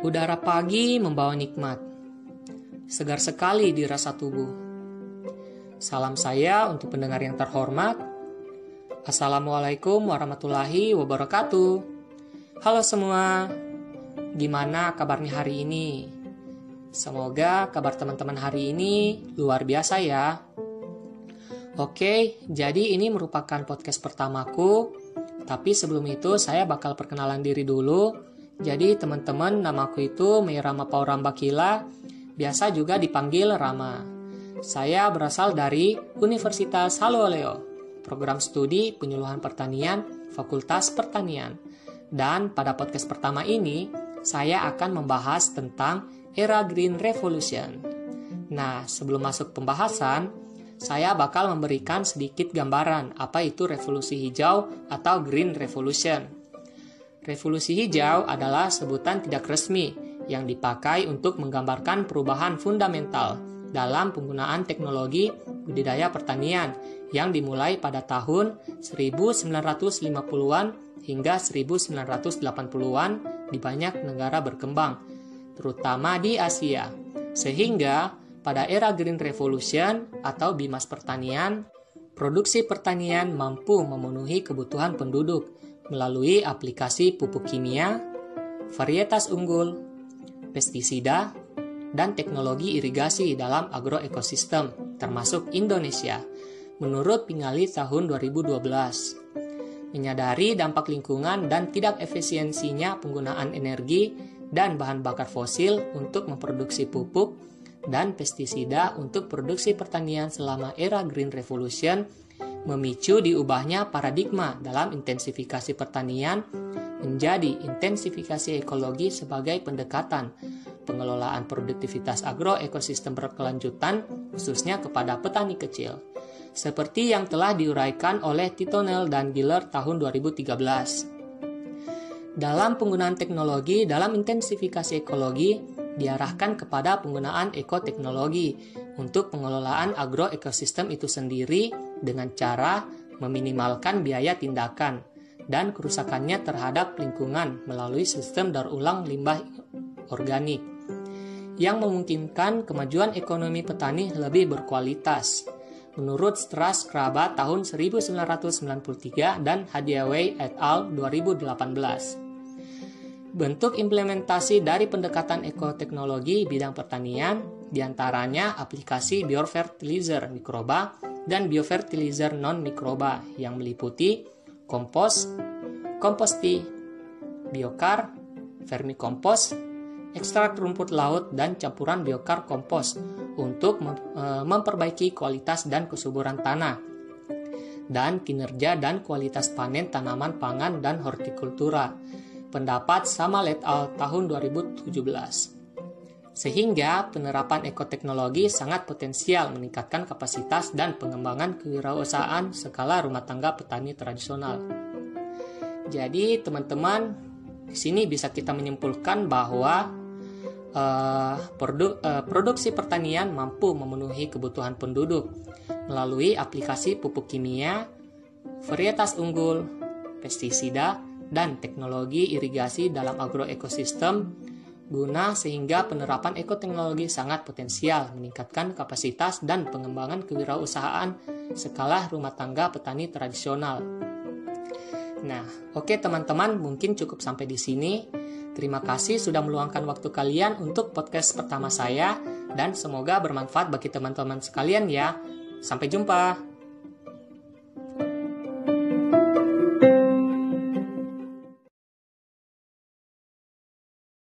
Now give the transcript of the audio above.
Udara pagi membawa nikmat. Segar sekali di rasa tubuh. Salam saya untuk pendengar yang terhormat. Assalamualaikum warahmatullahi wabarakatuh. Halo semua. Gimana kabarnya hari ini? Semoga kabar teman-teman hari ini luar biasa ya. Oke, jadi ini merupakan podcast pertamaku. Tapi sebelum itu saya bakal perkenalan diri dulu. Jadi teman-teman namaku itu Meirama Pauramba Kila, biasa juga dipanggil Rama. Saya berasal dari Universitas Haloleo, program studi penyuluhan pertanian, Fakultas Pertanian. Dan pada podcast pertama ini, saya akan membahas tentang era Green Revolution. Nah, sebelum masuk pembahasan, saya bakal memberikan sedikit gambaran apa itu revolusi hijau atau Green Revolution. Revolusi hijau adalah sebutan tidak resmi yang dipakai untuk menggambarkan perubahan fundamental dalam penggunaan teknologi budidaya pertanian yang dimulai pada tahun 1950-an hingga 1980-an di banyak negara berkembang terutama di Asia. Sehingga pada era Green Revolution atau bimas pertanian, produksi pertanian mampu memenuhi kebutuhan penduduk melalui aplikasi pupuk kimia, varietas unggul, pestisida, dan teknologi irigasi dalam agroekosistem, termasuk Indonesia, menurut Pingali tahun 2012. Menyadari dampak lingkungan dan tidak efisiensinya penggunaan energi dan bahan bakar fosil untuk memproduksi pupuk dan pestisida untuk produksi pertanian selama era Green Revolution memicu diubahnya paradigma dalam intensifikasi pertanian menjadi intensifikasi ekologi sebagai pendekatan pengelolaan produktivitas agroekosistem berkelanjutan khususnya kepada petani kecil seperti yang telah diuraikan oleh Titonel dan Giller tahun 2013. Dalam penggunaan teknologi dalam intensifikasi ekologi diarahkan kepada penggunaan ekoteknologi untuk pengelolaan agroekosistem itu sendiri dengan cara meminimalkan biaya tindakan dan kerusakannya terhadap lingkungan melalui sistem daur ulang limbah organik yang memungkinkan kemajuan ekonomi petani lebih berkualitas. Menurut Stras Kerabat tahun 1993 dan Hadiaway et al. 2018. Bentuk implementasi dari pendekatan ekoteknologi bidang pertanian di antaranya aplikasi biofertilizer mikroba dan biofertilizer non-mikroba yang meliputi kompos, komposti, biokar, vermikompos, ekstrak rumput laut, dan campuran biokar kompos untuk e, memperbaiki kualitas dan kesuburan tanah dan kinerja dan kualitas panen tanaman pangan dan hortikultura pendapat sama et al. tahun 2017. Sehingga penerapan ekoteknologi sangat potensial meningkatkan kapasitas dan pengembangan kewirausahaan skala rumah tangga petani tradisional. Jadi teman-teman, di sini bisa kita menyimpulkan bahwa uh, produ uh, produksi pertanian mampu memenuhi kebutuhan penduduk melalui aplikasi pupuk kimia, varietas unggul, pestisida, dan teknologi irigasi dalam agroekosistem guna sehingga penerapan ekoteknologi sangat potensial meningkatkan kapasitas dan pengembangan kewirausahaan skala rumah tangga petani tradisional. Nah, oke okay, teman-teman, mungkin cukup sampai di sini. Terima kasih sudah meluangkan waktu kalian untuk podcast pertama saya dan semoga bermanfaat bagi teman-teman sekalian ya. Sampai jumpa.